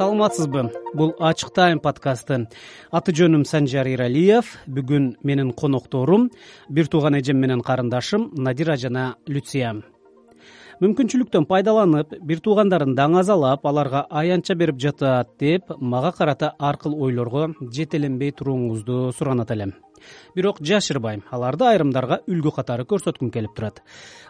саламатсызбы? Бул ачык тайм подкасты. Аты жөнүм санжар эралиев бүгүн менин конокторум бир тууган эжем менен карындашым надира жана люция. Мүмкүнчүлүктөн пайдаланып бир туугандарын даңазалап аларга аянтча берип жатат деп мага карата ар кыл ойлорго жетеленбей турууңузду суранат элем. Бирок жашырбайм аларды айрымдарга үлгү катары көрсөткүм келип турат.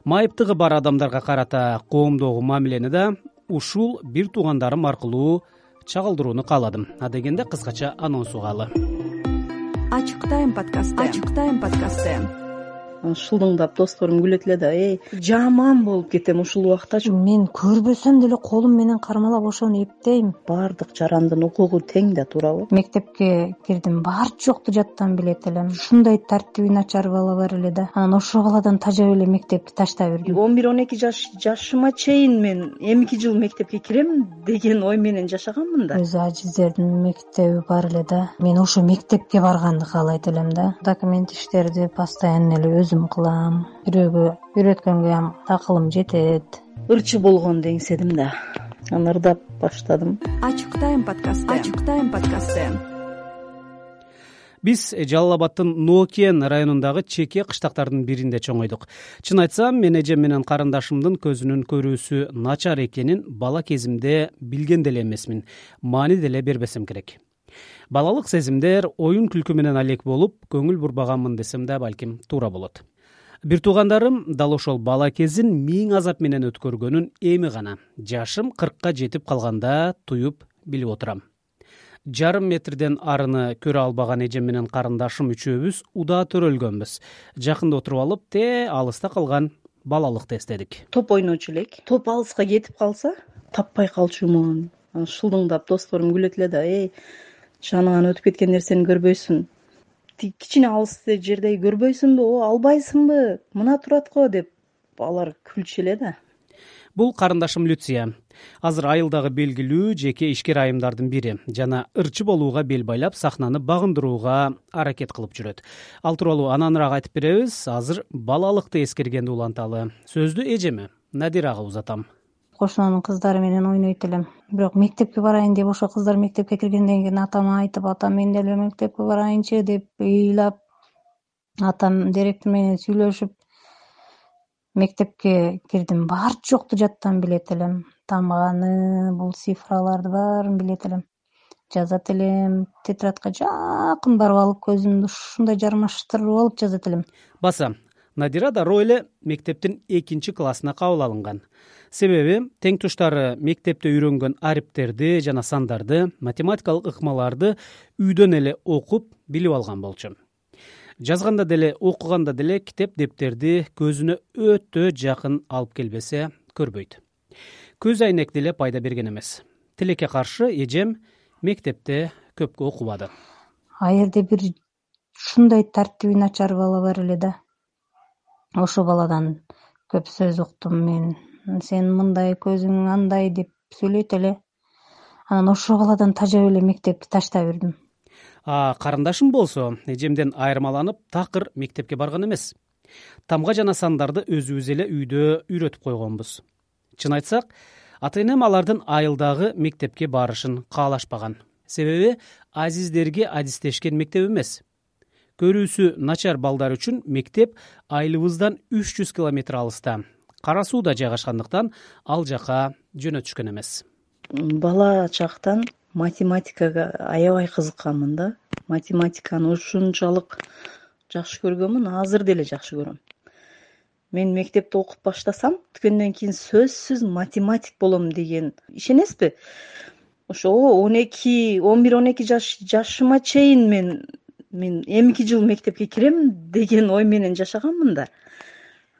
Майыптыгы бар адамдарга карата коомдогу мамилени да ушул бир туугандарым аркылуу чагылдырууну кааладым. Адегенде кыскача анонс угалы ачык тайм подкасты. Ачык тайм подкасты шылдыңдап досторум күлөт эле да эй жаман болуп кетем ушул убактачы мен көрбөсөм деле колум менен кармалап ошону эптейм. Баардык жарандын укугу тең да туурабы мектепке кирдим. Бар жокду жаттан билет элем. Ушундай тартиби начар бала бар эле да. Анан ошол баладан тажап эле мектепти таштап ирдим он бир он эки жаш жашыма чейин мен эмки жыл мектепке кирем деген ой менен жашаганмын да. Өзү ажиздердин мектеби бар эле да. Мен ошо мектепке барганды каалайт элем да. Документ иштерди постоянно эле өзүм кылам. Бирөөгө үйрөткөнгө акылым жетет. Ырчы болгонду эңседим да. Анан ырдап баштадым. Ачык тайм подкасты. Ачык тайм подкасты. Биз жалал абаддын ноокен районундагы чеке кыштактардын биринде чоңойдук. Чын айтсам мен эжем менен карындашымдын көзүнүн көрүүсү начар экенин бала кезимде билген деле эмесмин. Маани деле бербесем керек балалык сезимдер оюн күлкү менен алек болуп көңүл бурбаганмын десем да балким туура болот. Бир туугандарым дал ошол бала кезин миң азап менен өткөргөнүн эми гана. Жашым кыркка жетип калганда туюп билип отурам. Жарым метрден арыны көрө албаган эжем менен карындашым үчөөбүз удаа төрөлгөнбүз. Жакында отуруп алып те алыста калган балалыкты эстедик. Топ ойночу элек. Топ алыска кетип калса таппай калчумун. Анан шылдыңдап досторум күлөт эле да эй чаныңан өтүп кеткен нерсени көрбөйсүң тиги кичине алыс жердеги көрбөйсүңбү о албайсыңбы мына турат го деп алар күлчү эле да. Бул карындашым люция. Азыр айылдагы белгилүү жеке ишкер айымдардын бири жана ырчы болууга бел байлап сахнаны багындырууга аракет кылып жүрөт. Ал тууралуу ананыраак айтып беребиз азыр балалыкты эскергенди уланталы сөздү эжеме надирага узатам кошунанын кыздары менен ойнойт элем. Бирок мектепке барайын деп ошо кыздар мектепке киргенден кийин атама айтып атам мен деле мектепке барайынчы деп ыйлап атам директор менен сүйлөшүп мектепке кирдим. Бар жокту жаттан билет элем. Тамганы бул цифраларды баарын билет элем. Жазат элем. Тетрадка жакын барып алып көзүмдү ушундай жармаштырып алып жазат элем. Баса надира дароо эле мектептин экинчи классына кабыл алынган. Себеби тең туштары мектепте үйрөнгөн арипттерди жана сандарды математикалык ыкмаларды үйдөн эле окуп билип алган болчу. Жазганда деле окуганда деле китеп дептерди көзүнө өтө жакын алып келбесе көрбөйт. Көз айнек деле пайда берген эмес. Тилекке каршы эжем мектепте көпкө окубады. Ал жерде бир ушундай тартиби начар бала бар эле да ошол баладан көп сөз уктум мен. Сен мындай көзүң андай деп сүйлөйт эле. Анан ошол баладан тажап эле мектепти таштап ирдим а карындашым болсо эжемден айырмаланып такыр мектепке барган эмес. Тамга жана сандарды өзүбүз эле үйдө үйрөтүп койгонбуз. Чын айтсак ата энем алардын айылдагы мектепке барышын каалашпаган. Себеби азиздерге адистешкен мектеп эмес көрүүсү начар балдар үчүн мектеп айылыбыздан үч жүз километр алыста. Кара сууда жайгашкандыктан ал жака жөнөтүшкөн эмес. Бала чактан математикага аябай кызыкканмын да. Математиканы ушунчалык жакшы көргөнмүн азыр деле жакшы көрөм. Мен мектепти окуп баштасам түгөндөн кийин сөзсүз математик болом деген ишенесизби? Ошо он эки он бир он эки жаш жашыма чейин мен мен эмки жыл мектепке кирем деген ой менен жашаганмын да.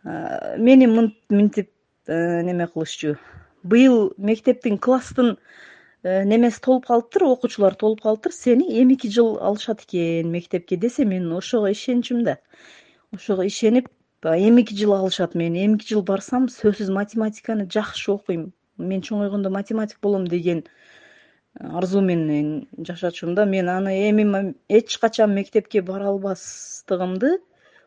Мени мынтип э, неме кылышчу? Быйыл мектептин класстын э, немеси толуп калыптыр окуучулар толуп калыптыр сени эми эки жыл алышат экен мектепке десе мен ошого ишенчүмүн да. Ошого ишенип эми эки жыл алышат мени эми эки жыл барсам сөзсүз математиканы жакшы окуйм. Мен чоңойгондо математик болом деген арзуу менен жашачумун да мен аны эми эч качан мектепке бара албастыгымды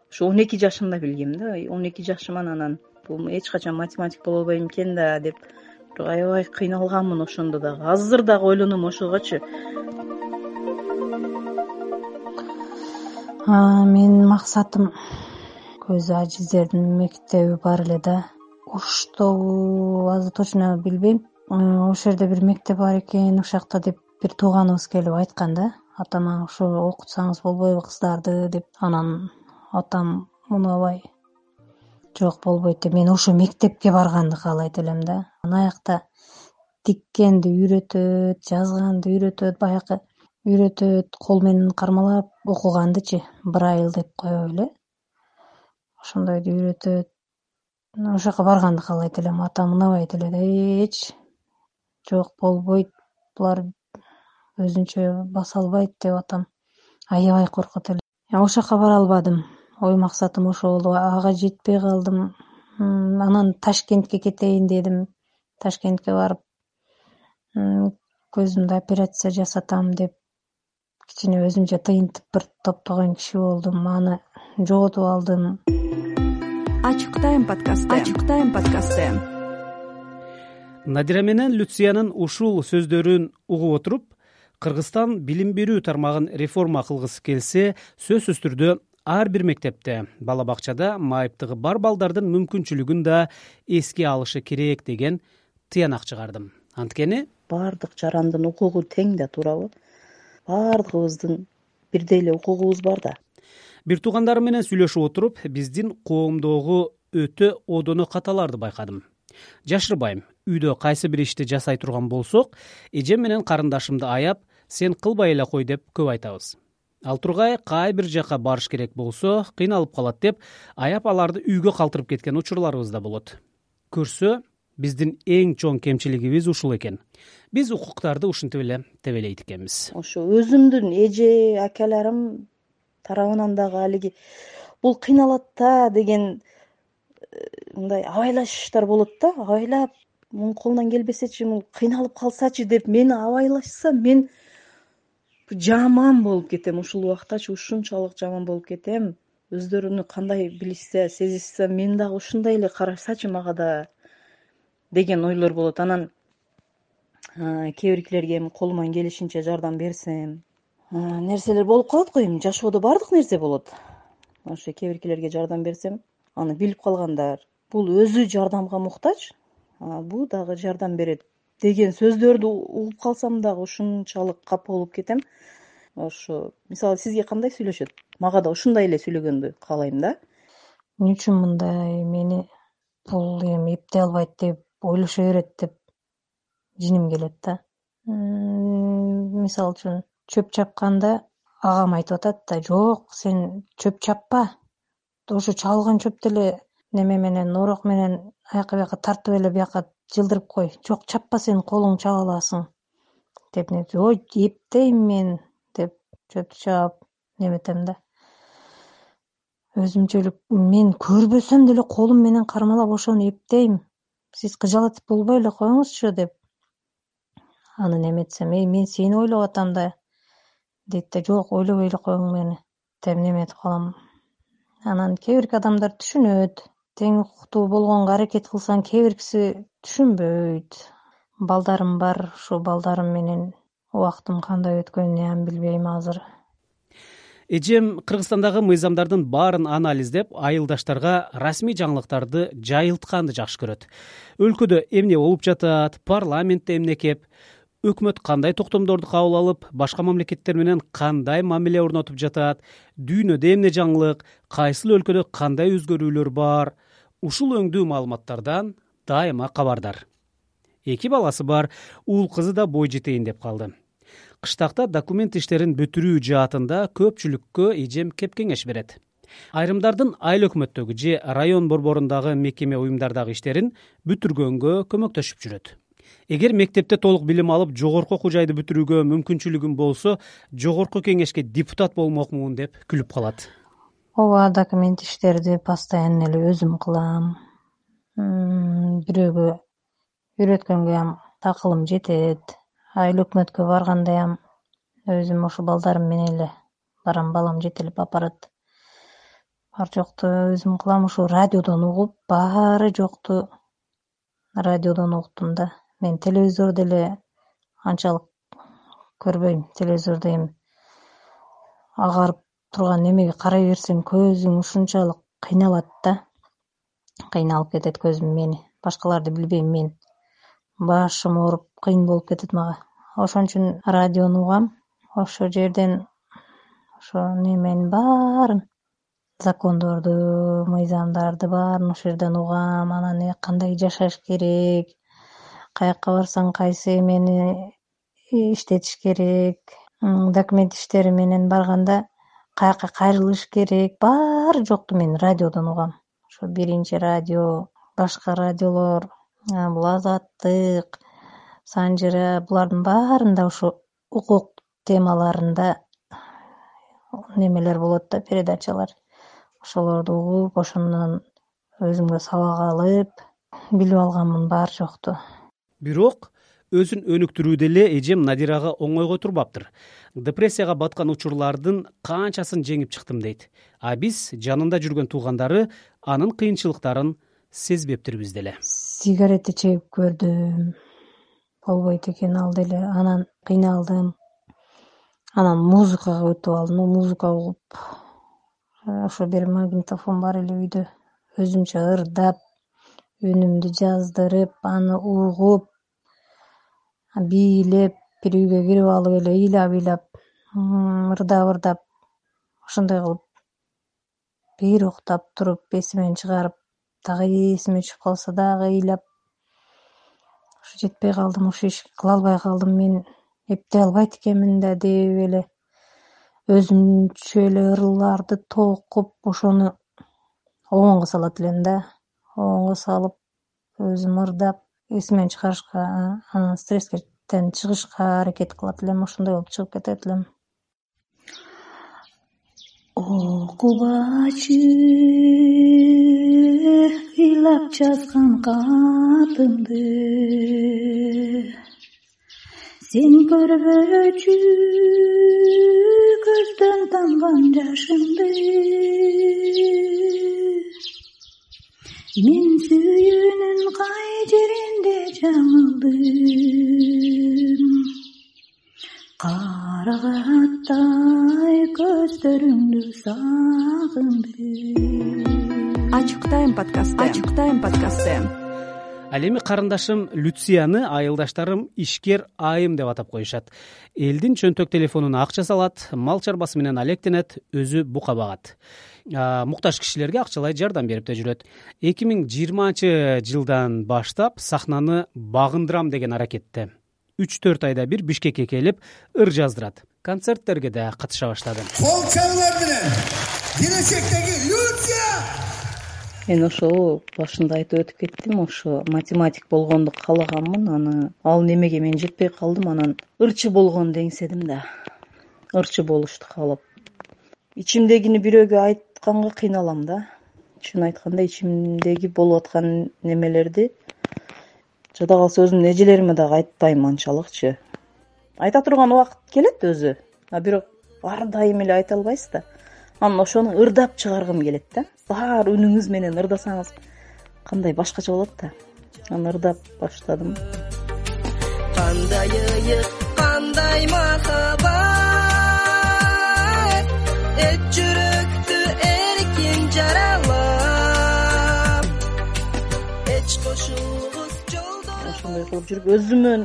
ушу он эки жашымда билгем да. Он эки жашыман анан бул эч качан математик боло албайм экен да деп бирок аябай кыйналганмын ошондо дагы азыр дагы ойлоном ошогочу менин максатым көзү ажиздердин мектеби бар эле да. Оштобу азыр точно билбейм ошол жерде бир мектеп бар экен ушул жакта деп бир тууганыбыз келип айткан да. Атама ошо окутсаңыз болбойбу кыздарды деп. Анан атам унабай жок болбойт деп. Мен ошо мектепке барганды каалайт элем да. Анан аякта тиккенди үйрөтөт жазганды үйрөтөт баягы үйрөтөт кол менен кармалап окугандычы брайль деп коебу эле. Ошондойду үйрөтөт. Ошол жака барганды каалайт элем. Атам унабайт эле да эч жок болбойт. Булар өзүнчө баса албайт деп атам. Аябай коркот эле. Ошол жака бара албадым. Ой максатым ошол болуп ага жетпей калдым. Анан ташкентке кетейин дедим. Ташкентке барып көзүмдү операция жасатам деп кичине өзүмчө тыйынтып бир топтогон киши болдум. Аны жоготуп алдым. Ачык тайм подкасты. Ачык тайм подкасты надира менен люциянын ушул сөздөрүн угуп отуруп кыргызстан билим берүү тармагын реформа кылгысы келсе сөзсүз түрдө ар бир мектепте бала бакчада майыптыгы бар балдардын мүмкүнчүлүгүн да эске алышы керек деген тыянак чыгардым. Анткени баардык жарандын укугу тең да туурабы баардыгыбыздын бирдей эле укугубуз бар да. Бир туугандарым менен сүйлөшүп отуруп биздин коомдогу өтө одоно каталарды байкадым жашырбайм үйдө кайсы бир ишти жасай турган болсок эжем менен карындашымды аяп сен кылбай эле кой деп көп айтабыз. Ал тургай кай бир жака барыш керек болсо кыйналып калат деп аяп аларды үйгө калтырып кеткен учурларыбыз да болот. Көрсө биздин эң чоң кемчилигибиз ушул экен. Биз укуктарды ушинтип эле тебелейт экенбиз. Ошо өзүмдүн эже акаларым тарабынан дагы бул кыйналат да деген мындай абайлаштар болот да. Абайлап мунун колунан келбесечи му кыйналып калсачы деп мени абайлашса мен жаман болуп кетем. Ушул убактачы ушунчалык жаман болуп кетем. Өздөрүнү кандай билишсе сезишсе мен дагы ушундай эле карашсачы мага да деген ойлор болот. Анан кээ биркилерге эми колуман келишинче жардам берсем нерселер болуп калат го эми? Жашоодо баардык нерсе болот. Ошо кээ биркилерге жардам берсем аны билип калгандар. Бул өзү жардамга муктаж. Бул дагы жардам берет деген сөздөрдү угуп калсам дагы ушунчалык капа болуп кетем. Ошо мисалы сизге кандай сүйлөшөт? Мага да ушундай эле сүйлөгөндү каалайм да. Эмне үчүн мындай мени бул эми эптей албайт деп ойлошо берет деп жиним келет да. Мисалы үчүн чөп чапканда агам айтып атат да жок сен чөп чаппа ошо чабылган чөптү эле неме менен орок менен аяка бияка тартып эле бияка жылдырып кой. Жок чаппа сен колуң чаба аласың деп ой эптейм мен деп чөптү чаап неметем да. Өзүмчөлүк мен көрбөсөм деле колум менен кармалап ошону эптейм. Сиз кыжалатып болбой эле коюңузчу деп аны неметсем эй мен сени ойлоп атам да дейт да. Жок ойлобой эле коюң мени деп неметип калам анан кээ бирки адамдар түшүнөт тең укуктуу болгонго аракет кылсаң кээ биркиси түшүнбөйт. Балдарым бар ушул балдарым менен убактым кандай өткөнүн билбейм азыр. Эжем кыргызстандагы мыйзамдардын баарын анализдеп айылдаштарга расмий жаңылыктарды жайылтканды жакшы көрөт. Өлкөдө эмне болуп жатат парламентте эмне кеп өкмөт кандай токтомдорду кабыл алып башка мамлекеттер менен кандай мамиле орнотуп жатат дүйнөдө эмне жаңылык кайсыл өлкөдө кандай өзгөрүүлөр бар ушул өңдүү маалыматтардан дайыма кабардар. Эки баласы бар уул кызы да бой жетейин деп калды. Кыштакта документ иштерин бүтүрүү жаатында көпчүлүккө эжем кеп кеңеш берет. Айрымдардын айыл өкмөттөгү же район борборундагы мекеме уюмдардагы иштерин бүтүргөнгө көмөктөшүп жүрөт эгер мектепте толук билим алып жогорку окуу жайды бүтүрүүгө мүмкүнчүлүгүм болсо жогорку кеңешке депутат болмокмун деп күлүп калат. Ооба документ иштерди постоянно эле өзүм кылам. Бирөөгө үйрөткөнгөм акылым жетет. Айыл өкмөткө баргандайам өзүм ошо балдарым менен эле барам балам жетелеп алып барат бар жокту өзүм кылам ушу радиодон угуп баары жокту радиодон угуптум да мен телевизор деле анчалык көрбөйм. Телевизорду эми агарып турган немеге карай берсең көзүң ушунчалык кыйналат да. Кыйналып кетет көзүм мени. Башкаларды билбейм мен. Башым ооруп кыйын болуп кетет мага. Ошон үчүн радиону угам ошол жерден ошо неменин баарын закондорду мыйзамдарды баарын ошол жерден угам. Анан кандай жашаш керек каякка барсаң кайсы эмени иштетиш керек документ иштери менен барганда каяка кайрылыш керек? Баары жокту мен радиодон угам. Ошо биринчи радио башка радиолор бул азаттык санжыра булардын баарында ушу укук темаларында немелер болот да передачалар. Ошолорду угуп ошондон өзүмгө сабак алып билип алганмын баары жокту бирок өзүн өнүктүрүүдө эле эжем надирага оңойго турбаптыр депрессияга баткан учурлардын канчасын жеңип чыктым дейт. А биз жанында жүргөн туугандары анын кыйынчылыктарын сезбептирбиз деле сигаретти чегип көрдүм болбойт экен ал деле анан кыйналдым. Анан музыкага өтүп алдым. Музыка угуп ошо бир магнитофон бар эле үйдө. Өзүмчө ырдап үнүмдү жаздырып аны угуп бийлеп бир үйгө кирип алып эле ыйлап ыйлап ырдап ырдап ошондой кылып бир уктап туруп эсимен чыгарып дагы эсиме түшүп калса дагы ыйлап ушу жетпей калдым ушул ишти кыла албай калдым мен эптей албайт экенмин да деп эле өзүмчө эле ырларды токуп ошону обонго салат элем да. Обонго салып өзүм ырдап эсимен чыгарышка анан стресстен чыгышка аракет кылат элем ошондой болуп чыгып кетет элем. Окубачы ыйлап жазган катымды. Сен көрбөчү көздөн тамган жашымды мен сүйүүнүн кай жеринде жаңылдым. Карагаттай көздөрүңдү сагындым ачык тайм подкасты ачык тайм подкасты ал эми карындашым люцияны айылдаштарым ишкер айым деп атап коюшат. Элдин чөнтөк телефонуна акча салат мал чарбасы менен алектенет өзү бука багат. Муктаж кишилерге акчалай жардам берип да жүрөт. Эки миң жыйырманчы жылдан баштап сахнаны багындырам деген аракетте үч төрт айда бир бишкекке келип ыр жаздырат. Концерттерге да катыша баштады. Кол чабуулар менен келечектеги мен ошол башында айтып өтүп кеттим ошо математик болгонду каалаганмын аны ал немеге мен жетпей калдым анан ырчы болгонду эңседим да. Ырчы болушту каалап ичимдегини бирөөгө айтканга кыйналам да. Чынын айтканда ичимдеги болуп аткан немелерди жада калса өзүмдүн эжелериме дагы айтпайм анчалыкчы айта турган убакыт келет өзү. А бирок ар дайым эле айта албайсыз да анан ошону ырдап чыгаргым келет да. Баары үнүңүз менен ырдасаңыз кандай башкача болот да. Анан ырдап баштадым. Кандай ыйык кандай махабат эт жүрөктү эркин жаралап. Эч кошулгус ошондой кылып жүрүп өзүмөн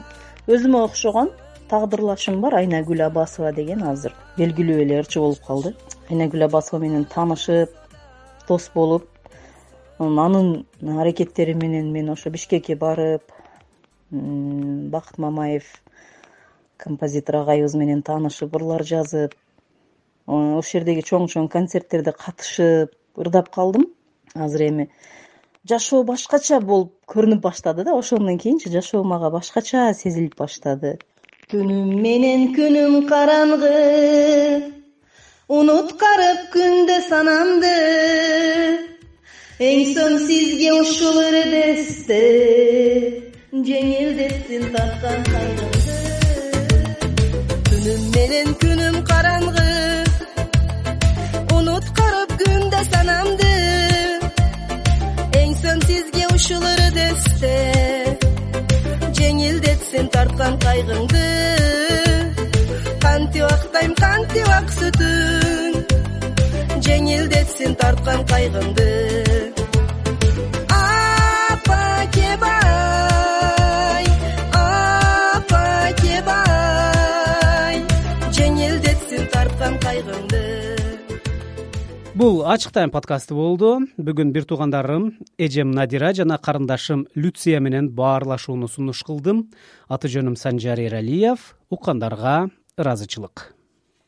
өзүмө окшогон тагдырлашым бар. Айнагүл абасова деген азыр белгилүү эле ырчы болуп калды айнагүл абасова менен таанышып дос болуп анын аракеттери менен мен ошо бишкекке барып бакыт мамаев композитор агайыбыз менен таанышып ырлар жазып ошол жердеги чоң чоң концерттерде катышып ырдап калдым. Азыр эми жашоо башкача болуп көрүнүп баштады да ошондон кийинчи жашоо мага башкача сезилип баштады. Түнүм менен күнүм караңгы унуткарып күндө санамды. Эң соң сизге ушул ырдесте жеңилдетсин тарткан кайгымды түнүм менен күнүм караңгы. Унуткарып күндө санамды. Ушул ырдесте жеңилдетсин тарткан кайгыңды кантип актайм кантип ак сүтүң жеңилдетсин тарткан кайгыңды апа кебай апа кебай жеңилдетсин тарткан кайгыңды бул ачык тайм подкасты болду. Бүгүн бир туугандарым эжем надира жана карындашым люция менен баарлашууну сунуш кылдым. Аты жөнүм санжар эралиев уккандарга ыраазычылык